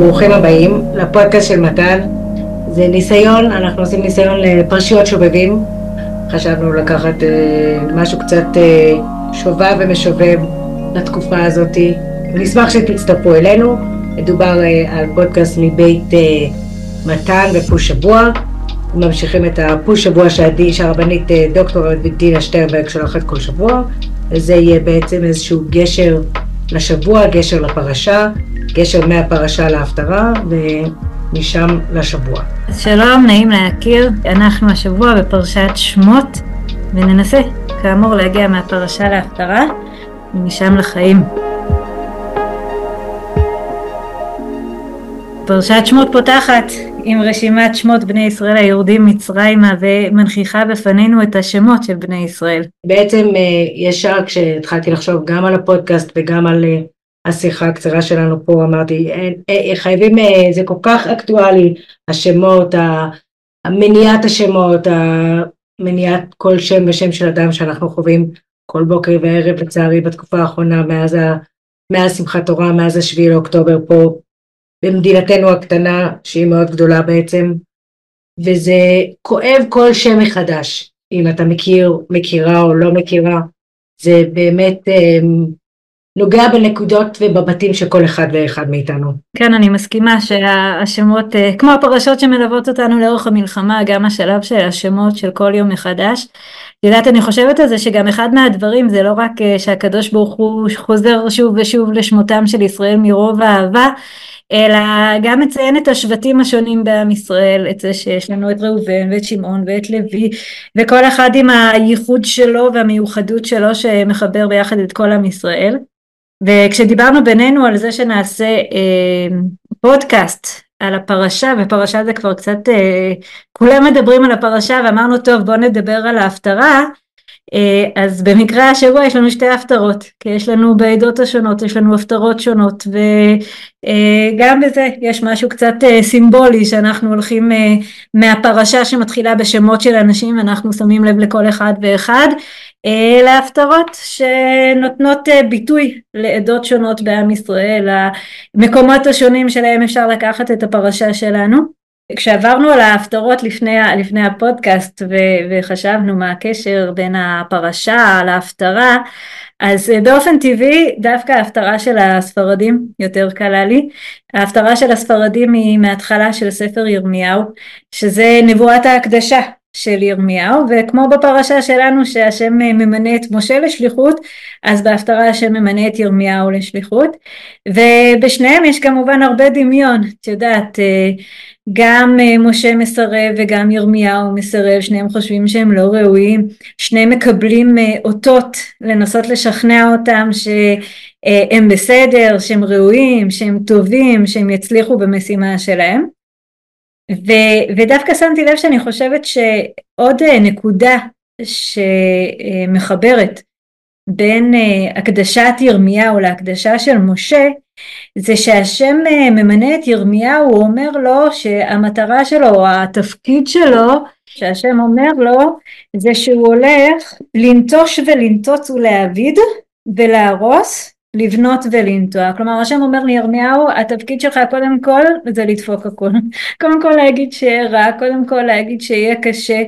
ברוכים הבאים לפודקאסט של מתן. זה ניסיון, אנחנו עושים ניסיון לפרשיות שובבים. חשבנו לקחת אה, משהו קצת אה, שובב ומשובב לתקופה הזאת. נשמח שתצטרפו אלינו. מדובר אה, על פודקאסט מבית אה, מתן ופוש שבוע. ממשיכים את הפוש שבוע שעדי, שהרבנית אה, דוקטור דינה שטרנברג שולחת כל שבוע. וזה יהיה בעצם איזשהו גשר לשבוע, גשר לפרשה, גשר מהפרשה להפטרה ומשם לשבוע. אז שלום, נעים להכיר. אנחנו השבוע בפרשת שמות, וננסה, כאמור, להגיע מהפרשה להפטרה ומשם לחיים. פרשת שמות פותחת עם רשימת שמות בני ישראל היורדים מצרימה ומנכיחה בפנינו את השמות של בני ישראל. בעצם אה, ישר כשהתחלתי לחשוב גם על הפודקאסט וגם על אה, השיחה הקצרה שלנו פה אמרתי אה, חייבים זה כל כך אקטואלי השמות מניעת השמות מניעת כל שם ושם של אדם שאנחנו חווים כל בוקר וערב לצערי בתקופה האחרונה מאז, מאז שמחת תורה מאז השביעי לאוקטובר פה במדינתנו הקטנה שהיא מאוד גדולה בעצם וזה כואב כל שם מחדש אם אתה מכיר מכירה או לא מכירה זה באמת נוגע בנקודות ובבתים של כל אחד ואחד מאיתנו. כן, אני מסכימה שהשמות, אה, כמו הפרשות שמלוות אותנו לאורך המלחמה, גם השלב של השמות של כל יום מחדש. את יודעת, אני חושבת על זה שגם אחד מהדברים זה לא רק אה, שהקדוש ברוך הוא חוזר שוב ושוב לשמותם של ישראל מרוב האהבה, אלא גם מציין את השבטים השונים בעם ישראל, את זה שיש לנו את ראובן ואת שמעון ואת לוי, וכל אחד עם הייחוד שלו והמיוחדות שלו שמחבר ביחד את כל עם ישראל. וכשדיברנו בינינו על זה שנעשה אה, פודקאסט על הפרשה, ופרשה זה כבר קצת, אה, כולם מדברים על הפרשה ואמרנו טוב בוא נדבר על ההפטרה, אה, אז במקרה השבוע יש לנו שתי הפטרות, כי יש לנו בעדות השונות, יש לנו הפטרות שונות, וגם בזה יש משהו קצת אה, סימבולי שאנחנו הולכים אה, מהפרשה שמתחילה בשמות של אנשים, אנחנו שמים לב לכל אחד ואחד, להפטרות שנותנות ביטוי לעדות שונות בעם ישראל, המקומות השונים שלהם אפשר לקחת את הפרשה שלנו. כשעברנו על ההפטרות לפני, לפני הפודקאסט ו, וחשבנו מה הקשר בין הפרשה להפטרה, אז באופן טבעי דווקא ההפטרה של הספרדים יותר קלה לי. ההפטרה של הספרדים היא מההתחלה של ספר ירמיהו, שזה נבואת ההקדשה של ירמיהו, וכמו בפרשה שלנו שהשם ממנה את משה לשליחות, אז בהפטרה השם ממנה את ירמיהו לשליחות, ובשניהם יש כמובן הרבה דמיון, את יודעת, גם אה, משה מסרב וגם ירמיהו מסרב, שניהם חושבים שהם לא ראויים, שניהם מקבלים אה, אותות לנסות לשכנע אותם שהם בסדר, שהם ראויים, שהם טובים, שהם יצליחו במשימה שלהם. ו, ודווקא שמתי לב שאני חושבת שעוד אה, נקודה שמחברת בין הקדשת ירמיהו להקדשה של משה זה שהשם אה, ממנה את ירמיהו, הוא אומר לו שהמטרה שלו, או התפקיד שלו, שהשם אומר לו, זה שהוא הולך לנטוש ולנטוץ ולהעביד ולהרוס, לבנות ולנטוע. כלומר השם אומר לירמיהו, התפקיד שלך קודם כל זה לדפוק הכל. קודם כל להגיד שיהיה רע, קודם כל להגיד שיהיה קשה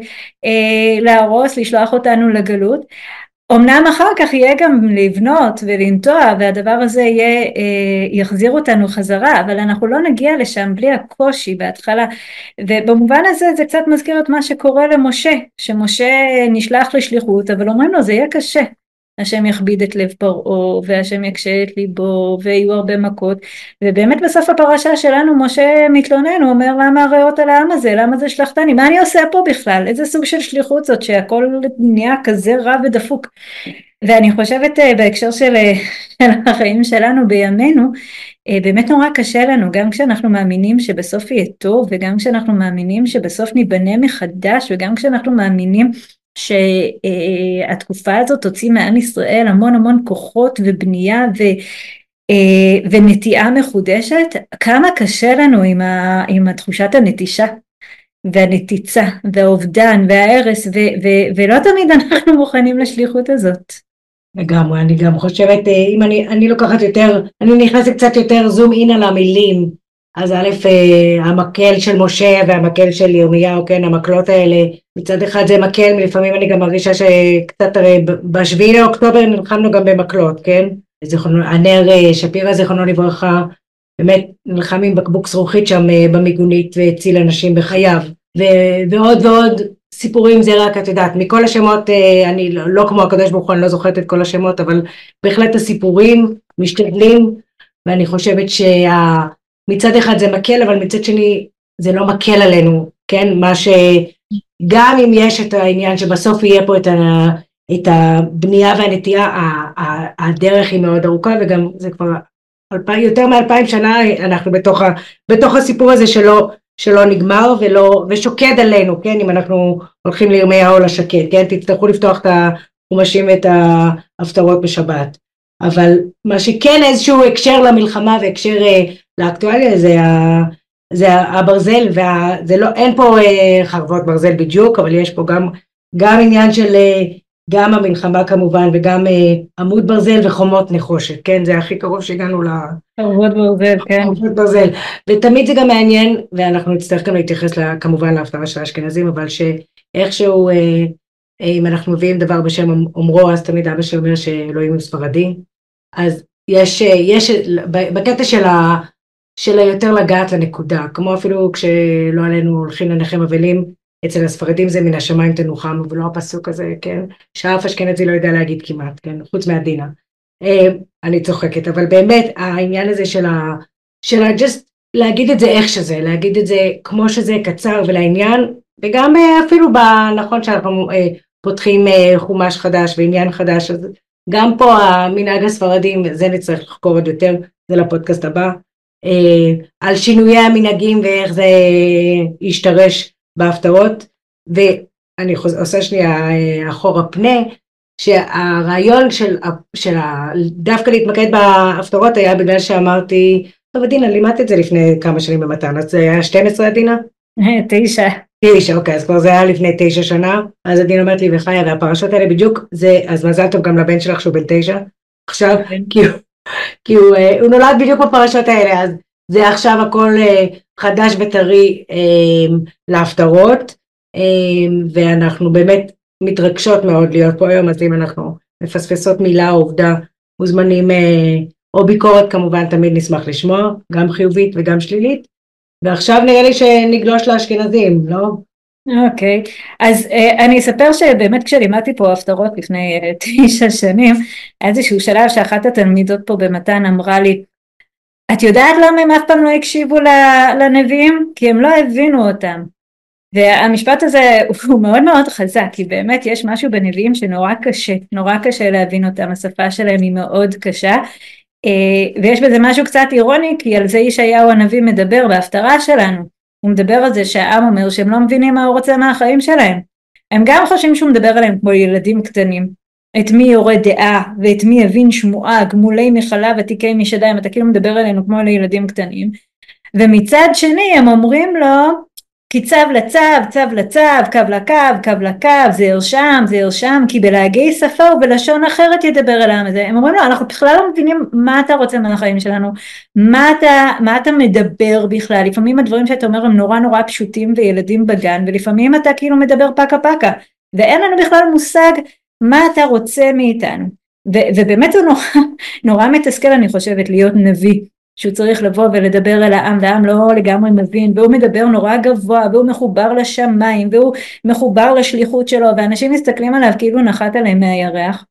אה, להרוס, לשלוח אותנו לגלות. אמנם אחר כך יהיה גם לבנות ולנטוע והדבר הזה יהיה, אה, יחזיר אותנו חזרה אבל אנחנו לא נגיע לשם בלי הקושי בהתחלה ובמובן הזה זה קצת מזכיר את מה שקורה למשה שמשה נשלח לשליחות אבל אומרים לו זה יהיה קשה השם יכביד את לב פרעה והשם יקשה את ליבו ויהיו הרבה מכות. ובאמת בסוף הפרשה שלנו משה מתלונן הוא אומר למה הרעות על העם הזה? למה זה שלחתני מה אני עושה פה בכלל? איזה סוג של שליחות זאת שהכל נהיה כזה רע ודפוק. ואני חושבת אה, בהקשר של, אה, של החיים שלנו בימינו אה, באמת נורא קשה לנו גם כשאנחנו מאמינים שבסוף יהיה טוב וגם כשאנחנו מאמינים שבסוף ניבנה מחדש וגם כשאנחנו מאמינים שהתקופה הזאת תוציא מעם ישראל המון המון כוחות ובנייה ו, אה, ונטיעה מחודשת, כמה קשה לנו עם, ה, עם התחושת הנטישה והנתיצה והאובדן וההרס ו, ו, ולא תמיד אנחנו מוכנים לשליחות הזאת. לגמרי, אני גם חושבת, אה, אם אני, אני לוקחת יותר, אני נכנסת קצת יותר זום אין על המילים, אז א', אה, המקל של משה והמקל של ירמיהו, כן, המקלות האלה, מצד אחד זה מקל, לפעמים אני גם מרגישה שקצת, הרי בשביעי לאוקטובר נלחמנו גם במקלות, כן? זיכרונו, הנר אה, שפירא זיכרונו לברכה, באמת נלחם עם בקבוק זרוחית שם אה, במיגונית והציל אנשים בחייו, ו- ועוד ועוד סיפורים זה רק, את יודעת, מכל השמות, אני לא, לא כמו הקדוש ברוך הוא, אני לא זוכרת את כל השמות, אבל בהחלט הסיפורים משתדלים, ואני חושבת שה... מצד אחד זה מקל, אבל מצד שני זה לא מקל עלינו, כן? מה שגם אם יש את העניין שבסוף יהיה פה את, ה, את הבנייה והנטייה, הדרך היא מאוד ארוכה וגם זה כבר יותר מאלפיים שנה אנחנו בתוך, ה, בתוך הסיפור הזה שלא, שלא נגמר ולא, ושוקד עלינו, כן? אם אנחנו הולכים לירמיהו לשקד, כן? תצטרכו לפתוח את החומשים ואת ההפטרות בשבת. אבל מה שכן איזשהו הקשר למלחמה והקשר אה, לאקטואליה זה, ה, זה הברזל, וזה לא, אין פה אה, חרבות ברזל בדיוק, אבל יש פה גם, גם עניין של אה, גם המלחמה כמובן וגם אה, עמוד ברזל וחומות נחושת, כן? זה הכי קרוב שהגענו ל... חרבות ברזל, כן. חרבות ברזל. ותמיד זה גם מעניין, ואנחנו נצטרך גם להתייחס לה, כמובן להפטרה של האשכנזים, אבל שאיכשהו, אה, אה, אם אנחנו מביאים דבר בשם אומרו, אז תמיד אבא שלי אומר שאלוהים הוא ספרדי. אז יש, יש בקטע של. של היותר לגעת לנקודה, כמו אפילו כשלא עלינו הולכים לנחם אבלים, אצל הספרדים זה מן השמיים תנוחם, ולא הפסוק הזה, כן, שאף אשכנזי לא יודע להגיד כמעט, כן, חוץ מהדינה. אה, אני צוחקת, אבל באמת העניין הזה של ה... של ה... just להגיד את זה איך שזה, להגיד את זה כמו שזה קצר ולעניין, וגם אה, אפילו בנכון שאנחנו אה, פותחים חומש חדש ועניין חדש, אז גם פה המנהג הספרדים, זה נצטרך לחקור עוד יותר, זה לפודקאסט הבא. אה, על שינויי המנהגים ואיך זה ישתרש בהפטרות ואני עושה שנייה אה, אחורה פנה שהרעיון של, של דווקא להתמקד בהפטרות היה בגלל שאמרתי טוב עדינה לימדת את זה לפני כמה שנים במתן אז זה היה 12 עדינה? תשע. תשע אוקיי אז כבר זה היה לפני תשע שנה אז עדינה אומרת לי וחיה והפרשות האלה בדיוק זה אז מזל טוב גם לבן שלך שהוא בן תשע עכשיו כן. כי הוא, אה, הוא נולד בדיוק בפרשות האלה, אז זה עכשיו הכל אה, חדש וטרי אה, להפטרות, ואנחנו באמת מתרגשות מאוד להיות פה היום, אז אם אנחנו מפספסות מילה או עובדה, מוזמנים, או ביקורת כמובן, תמיד נשמח לשמוע, גם חיובית וגם שלילית. ועכשיו נראה לי שנגלוש לאשכנזים, לא? אוקיי, okay. אז uh, אני אספר שבאמת כשלימדתי פה הפטרות לפני uh, תשע שנים, היה איזשהו שלב שאחת התלמידות פה במתן אמרה לי, את יודעת למה הם אף פעם לא הקשיבו לנביאים? כי הם לא הבינו אותם. והמשפט הזה הוא מאוד מאוד חזק, כי באמת יש משהו בנביאים שנורא קשה, נורא קשה להבין אותם, השפה שלהם היא מאוד קשה, uh, ויש בזה משהו קצת אירוני, כי על זה ישעיהו הנביא מדבר בהפטרה שלנו. הוא מדבר על זה שהעם אומר שהם לא מבינים מה הוא רוצה מהחיים שלהם. הם גם חושבים שהוא מדבר עליהם כמו ילדים קטנים. את מי יורה דעה ואת מי יבין שמועה, גמולי מחלה ותיקי משדיים, אתה כאילו מדבר עלינו כמו לילדים קטנים. ומצד שני הם אומרים לו כי צו לצו, צו לצו, קו לקו, קו לקו, זה ירשם, זה ירשם, כי בלהגי שפה ובלשון אחרת ידבר אל העם הזה. הם אומרים לו, אנחנו בכלל לא מבינים מה אתה רוצה מהחיים שלנו, מה אתה, מה אתה מדבר בכלל. לפעמים הדברים שאתה אומר הם נורא נורא פשוטים וילדים בגן, ולפעמים אתה כאילו מדבר פקה פקה, ואין לנו בכלל מושג מה אתה רוצה מאיתנו. ובאמת זה נורא, נורא מתסכל אני חושבת להיות נביא. שהוא צריך לבוא ולדבר אל העם והעם לא לגמרי מבין והוא מדבר נורא גבוה והוא מחובר לשמיים והוא מחובר לשליחות שלו ואנשים מסתכלים עליו כאילו נחת עליהם מהירח.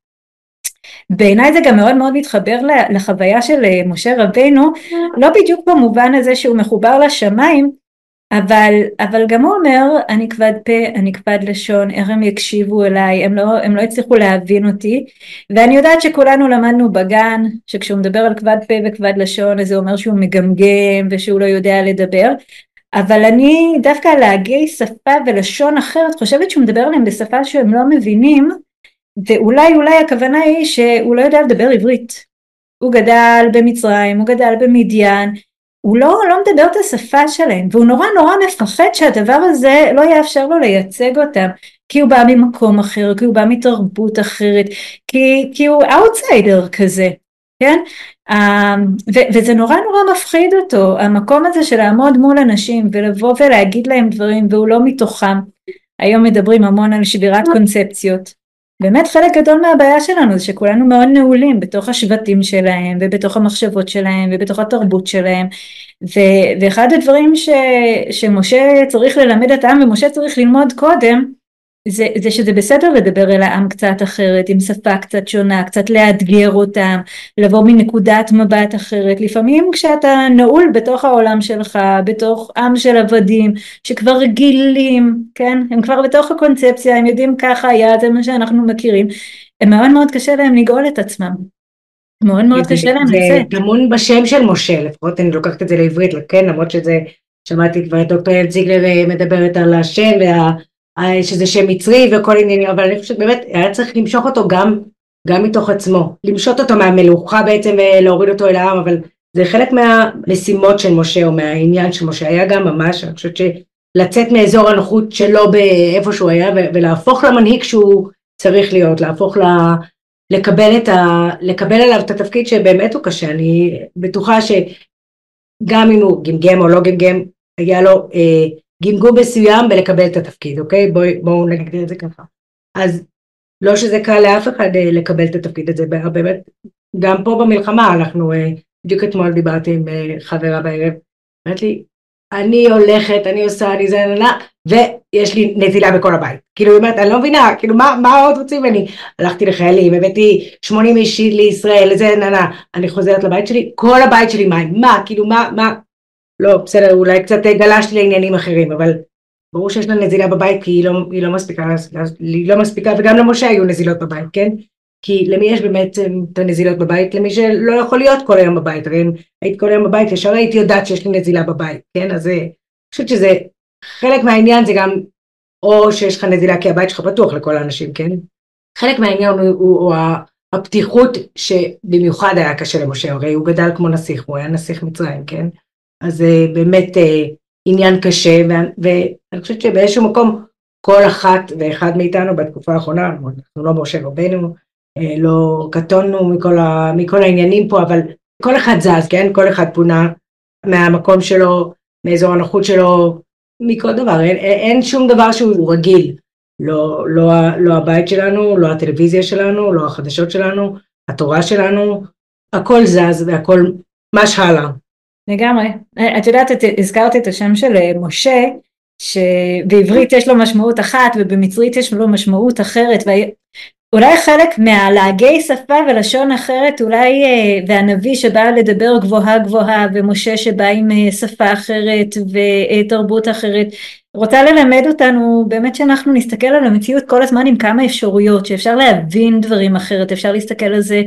בעיניי זה גם מאוד מאוד מתחבר לחוויה של אה, משה רבינו לא בדיוק במובן הזה שהוא מחובר לשמיים אבל, אבל גם הוא אומר, אני כבד פה, אני כבד לשון, איך הם יקשיבו אליי, הם לא, הם לא הצליחו להבין אותי, ואני יודעת שכולנו למדנו בגן, שכשהוא מדבר על כבד פה וכבד לשון, אז זה אומר שהוא מגמגם ושהוא לא יודע לדבר, אבל אני דווקא להגי שפה ולשון אחרת, חושבת שהוא מדבר עליהם בשפה שהם לא מבינים, ואולי אולי הכוונה היא שהוא לא יודע לדבר עברית. הוא גדל במצרים, הוא גדל במדיין, הוא לא, לא מדבר את השפה שלהם, והוא נורא נורא מפחד שהדבר הזה לא יאפשר לו לייצג אותם, כי הוא בא ממקום אחר, כי הוא בא מתרבות אחרת, כי, כי הוא אאוטסיידר כזה. כן? וזה נורא נורא מפחיד אותו, המקום הזה של לעמוד מול אנשים ולבוא ולהגיד להם דברים והוא לא מתוכם. היום מדברים המון על שבירת קונספציות. באמת חלק גדול מהבעיה שלנו זה שכולנו מאוד נעולים בתוך השבטים שלהם ובתוך המחשבות שלהם ובתוך התרבות שלהם. ו- ואחד הדברים ש- שמשה צריך ללמד את העם ומשה צריך ללמוד קודם זה, זה שזה בסדר לדבר אל העם קצת אחרת, עם שפה קצת שונה, קצת לאתגר אותם, לבוא מנקודת מבט אחרת. לפעמים כשאתה נעול בתוך העולם שלך, בתוך עם של עבדים, שכבר רגילים, כן? הם כבר בתוך הקונספציה, הם יודעים ככה היה, זה מה שאנחנו מכירים. הם מאוד מאוד קשה להם לגאול את עצמם. מאוד מאוד קשה להם לצאת. זה טמון בשם של משה, לפחות אני לוקחת את זה לעברית, כן? למרות שזה, שמעתי כבר את דוקטור יעל זיגלר אה, מדברת על השם וה... אה, שזה שם מצרי וכל עניינים, אבל אני חושבת באמת היה צריך למשוך אותו גם, גם מתוך עצמו, למשות אותו מהמלוכה בעצם ולהוריד אותו אל העם, אבל זה חלק מהמשימות של משה או מהעניין של משה, היה גם ממש, אני חושבת שלצאת מאזור הנוחות שלו באיפה שהוא היה ולהפוך למנהיג שהוא צריך להיות, להפוך ל... לקבל, את ה, לקבל עליו את התפקיד שבאמת הוא קשה, אני בטוחה שגם אם הוא גמגם או לא גמגם, היה לו אה, גמגום מסוים בלקבל את התפקיד, אוקיי? בואו בוא נגדיר את זה ככה. אז לא שזה קל לאף אחד אה, לקבל את התפקיד הזה, באמת, גם פה במלחמה אנחנו, אה, בדיוק אתמול דיברתי עם אה, חברה בערב, אמרת לי, אני הולכת, אני עושה, אני זה, ננה, ויש לי נזילה בכל הבית. כאילו, היא אומרת, אני לא מבינה, כאילו, מה, מה עוד רוצים ממני? הלכתי לחיילים, הבאתי 80 איש לישראל, לזה, ננה, אני חוזרת לבית שלי, כל הבית שלי מים, מה, כאילו, מה, מה, לא, בסדר, אולי קצת גלשתי לעניינים אחרים, אבל ברור שיש לה נזילה בבית כי היא לא, היא לא מספיקה, היא לא מספיקה, וגם למשה היו נזילות בבית, כן? כי למי יש באמת את הנזילות בבית? למי שלא יכול להיות כל היום בבית, הרי אם היית כל היום בבית, ישר הייתי יודעת שיש לי נזילה בבית, כן? אז אני חושבת שזה, חלק מהעניין זה גם, או שיש לך נזילה כי הבית שלך פתוח לכל האנשים, כן? חלק מהעניין הוא, הוא, הוא הפתיחות שבמיוחד היה קשה למשה, הרי הוא גדל כמו נסיך, הוא היה נסיך מצרים, כן? אז זה באמת אה, עניין קשה, ואני חושבת שבאיזשהו מקום כל אחת ואחד מאיתנו בתקופה האחרונה, אנחנו לא משה רבנו, אה, לא קטונו מכל, ה, מכל העניינים פה, אבל כל אחד זז, כן? כל אחד פונה מהמקום שלו, מאזור הנוחות שלו, מכל דבר, אין, אין שום דבר שהוא רגיל. לא, לא, לא הבית שלנו, לא הטלוויזיה שלנו, לא החדשות שלנו, התורה שלנו, הכל זז והכל מש הלאה. לגמרי. את יודעת, את הזכרת את השם של אה, משה, שבעברית יש לו משמעות אחת ובמצרית יש לו משמעות אחרת, ואולי חלק מהלהגי שפה ולשון אחרת, אולי, אה, והנביא שבא לדבר גבוהה גבוהה, ומשה שבא עם אה, שפה אחרת ותרבות אחרת, רוצה ללמד אותנו באמת שאנחנו נסתכל על המציאות כל הזמן עם כמה אפשרויות, שאפשר להבין דברים אחרת, אפשר להסתכל על זה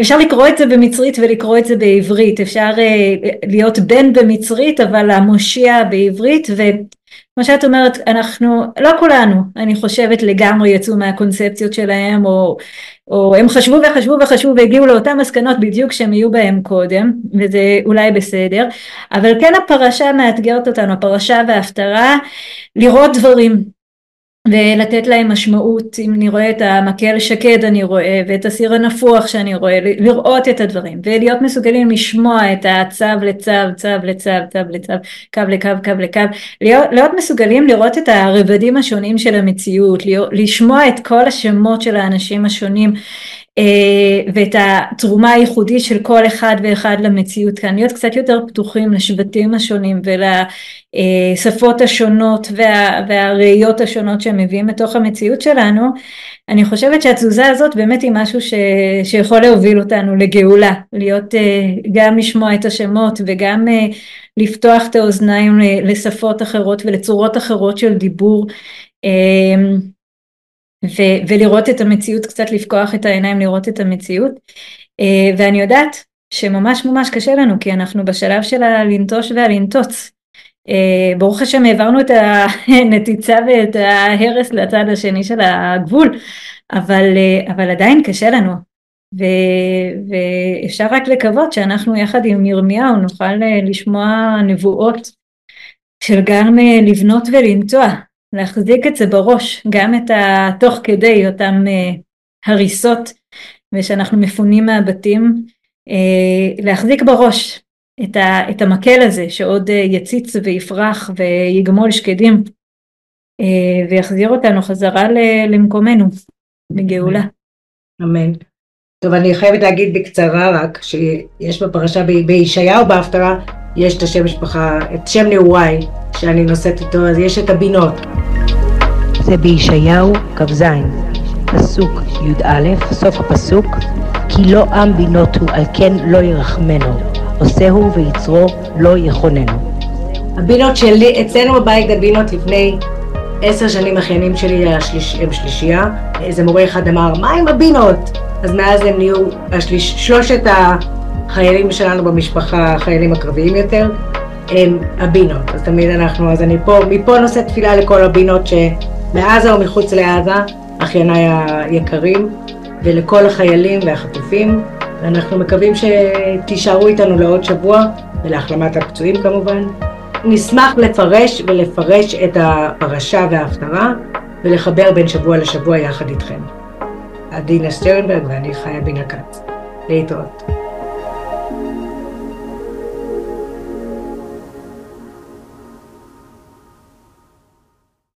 אפשר לקרוא את זה במצרית ולקרוא את זה בעברית, אפשר uh, להיות בן במצרית אבל המושיע בעברית וכמו שאת אומרת אנחנו לא כולנו אני חושבת לגמרי יצאו מהקונספציות שלהם או, או הם חשבו וחשבו וחשבו והגיעו לאותן מסקנות בדיוק שהם יהיו בהם קודם וזה אולי בסדר. אבל כן הפרשה מאתגרת אותנו הפרשה וההפטרה לראות דברים ולתת להם משמעות. אם אני רואה את המקל שקד אני רואה ואת הסיר הנפוח שאני רואה לראות את הדברים ולהיות מסוגלים לשמוע את הצו לצו צו לצו צו לצו קו לקו קו לקו. להיות, מסוגלים לראות את הרבדים השונים של המציאות לשמוע את כל השמות של האנשים השונים ואת התרומה הייחודית של כל אחד ואחד למציאות כאן, להיות קצת יותר פתוחים לשבטים השונים ולשפות השונות וה, והראיות השונות שהם מביאים לתוך המציאות שלנו, אני חושבת שהתזוזה הזאת באמת היא משהו ש, שיכול להוביל אותנו לגאולה, להיות אה, גם לשמוע את השמות וגם אה, לפתוח את האוזניים לשפות אחרות ולצורות אחרות של דיבור. ו- ולראות את המציאות, קצת לפקוח את העיניים לראות את המציאות. Uh, ואני יודעת שממש ממש קשה לנו, כי אנחנו בשלב של הלנטוש והלנטוץ. Uh, ברוך השם העברנו את הנתיצה ואת ההרס לצד השני של הגבול, אבל, uh, אבל עדיין קשה לנו. ו- ואפשר רק לקוות שאנחנו יחד עם ירמיהו נוכל לשמוע נבואות של גם לבנות ולנטוע, להחזיק את זה בראש, גם את התוך כדי אותם uh, הריסות ושאנחנו מפונים מהבתים להחזיק בראש את, ה, את המקל הזה שעוד יציץ ויפרח ויגמול שקדים ויחזיר אותנו חזרה למקומנו, לגאולה. אמן. טוב, אני חייבת להגיד בקצרה רק, שיש בפרשה בישעיהו בהפטרה, יש את השם משפחה, את שם נעוריי, שאני נושאת איתו, אז יש את הבינות. זה בישעיהו כ"ז, פסוק י"א, סוף הפסוק, כי לא עם בינות הוא, על כן לא ירחמנו, עושהו ויצרו לא יכוננו. הבינות שלי, אצלנו בבית הבינות לפני עשר שנים אחיינים שלי השליש, הם שלישייה, איזה מורה אחד אמר, מה עם הבינות? אז מאז הם נהיו השליש, שלושת החיילים שלנו במשפחה, החיילים הקרביים יותר, הם הבינות. אז תמיד אנחנו, אז אני פה, מפה נושא תפילה לכל הבינות שמעזה או מחוץ לעזה, אחייניי היקרים, ולכל החיילים והחטופים, ואנחנו מקווים שתישארו איתנו לעוד שבוע, ולהחלמת הפצועים כמובן. נשמח לפרש ולפרש את הפרשה וההפטרה ולחבר בין שבוע לשבוע יחד איתכם. עדינה שטרנברג ואני חיה בן הכץ. להתראות.